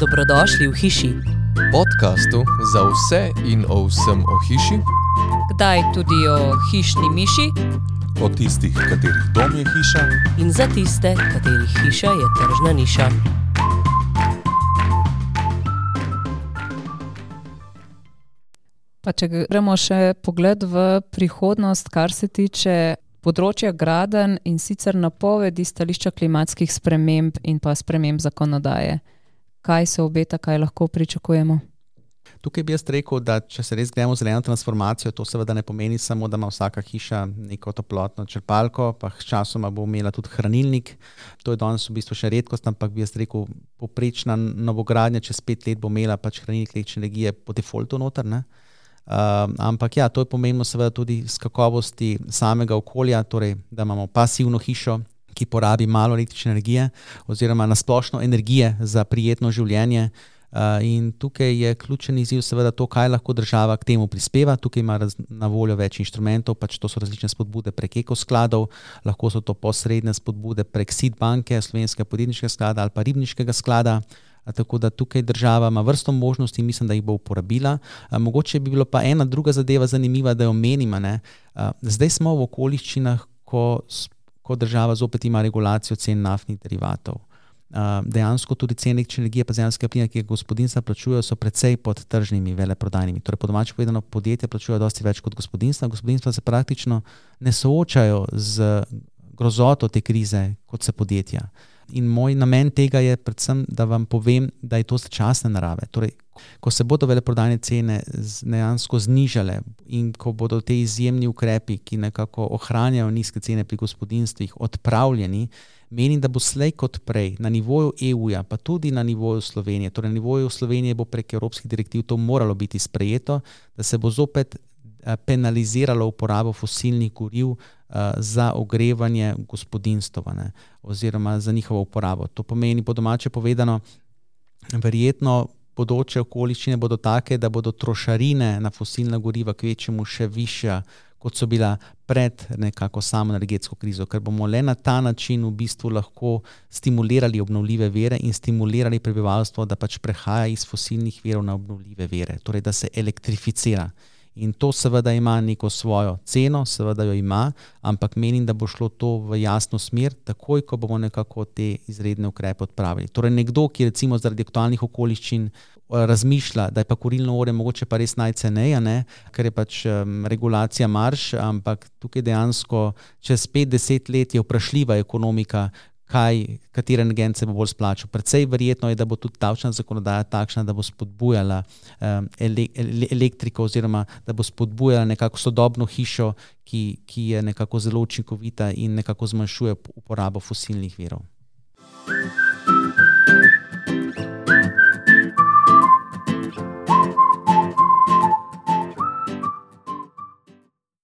Dobrodošli v hiši, podkastu za vse in o vsem o hiši, kdaj tudi o hišni miši o tistih, katerih dom je hiša. in za tiste, katerih hiša je tržna niša. Pa če gremo še pogled v prihodnost, kar se tiče področja graden in sicer napovedi stališča klimatskih sprememb in pa sprememb zakonodaje. Kaj se obeta, kaj lahko pričakujemo? Tukaj bi jaz rekel, da če se res gremo zeleno transformacijo, to seveda ne pomeni samo, da ima vsaka hiša neko toplotno črpalko, pa sčasoma bo imela tudi hranilnik. To je danes v bistvu še redkost, ampak bi jaz rekel, poprečna novogradnja čez pet let bo imela pač hranilnik električne energije po defaultu noter. Ne? Uh, ampak ja, to je pomembno seveda tudi z kakovosti samega okolja, torej da imamo pasivno hišo, ki porabi malo električne energije oziroma nasplošno energije za prijetno življenje. Uh, in tukaj je ključen izziv, seveda, to, kaj lahko država k temu prispeva. Tukaj ima na voljo več inštrumentov, pač to so različne spodbude prek ekoskladov, lahko so to posredne spodbude prek SID banke, Slovenskega podjetniškega sklada ali pa Ribniškega sklada. Tako da tukaj država ima vrsto možnosti in mislim, da jih bo uporabila. Mogoče bi bilo pa ena druga zadeva zanimiva, da jo omenimo. Uh, zdaj smo v okoliščinah, ko, ko država zopet ima regulacijo cen naftnih derivatov. Uh, dejansko tudi cene električne energije, pa zemljskega plina, ki ga gospodinstva plačujejo, so precej pod tržnimi veleprodajnimi. Torej, po domači povedano, podjetja plačujejo dosti več kot gospodinstva. Gospodinstva se praktično ne soočajo z grozoto te krize, kot se podjetja. In moj namen tega je predvsem, da vam povem, da je to začasne narave. Torej, ko se bodo veleprodajne cene dejansko znižale in ko bodo te izjemni ukrepi, ki nekako ohranjajo nizke cene pri gospodinstvih, odpravljeni, menim, da bo slej kot prej na nivoju EU-ja, pa tudi na nivoju Slovenije, torej na nivoju Slovenije bo prek evropskih direktiv to moralo biti sprejeto, da se bo zopet penaliziralo uporabo fosilnih goriv uh, za ogrevanje gospodinstva oziroma za njihovo uporabo. To pomeni, po domače povedano, verjetno bodoče okoliščine bodo take, da bodo trošarine na fosilna goriva kvečemu še višja, kot so bila pred nekako samo energetsko krizo, ker bomo le na ta način v bistvu lahko stimulirali obnovljive vere in stimulirali prebivalstvo, da pač prehaja iz fosilnih verov na obnovljive vere, torej da se elektrificira. In to seveda ima neko svojo ceno, seveda jo ima, ampak menim, da bo šlo to v jasno smer, takoj, ko bomo nekako te izredne ukrepe odpravili. Torej, nekdo, ki recimo zaradi aktualnih okoliščin razmišlja, da je pa kurilno olje mogoče pa res najceneje, ne? ker je pač um, regulacija marš, ampak tukaj dejansko čez 50 let je vprašljiva ekonomika, kaj, katere energence bo bolj splačal. Predvsej verjetno je, da bo tudi davčna zakonodaja takšna, da bo spodbujala um, ele, ele, elektriko oziroma da bo spodbujala nekako sodobno hišo, ki, ki je nekako zelo učinkovita in nekako zmanjšuje uporabo fosilnih virov.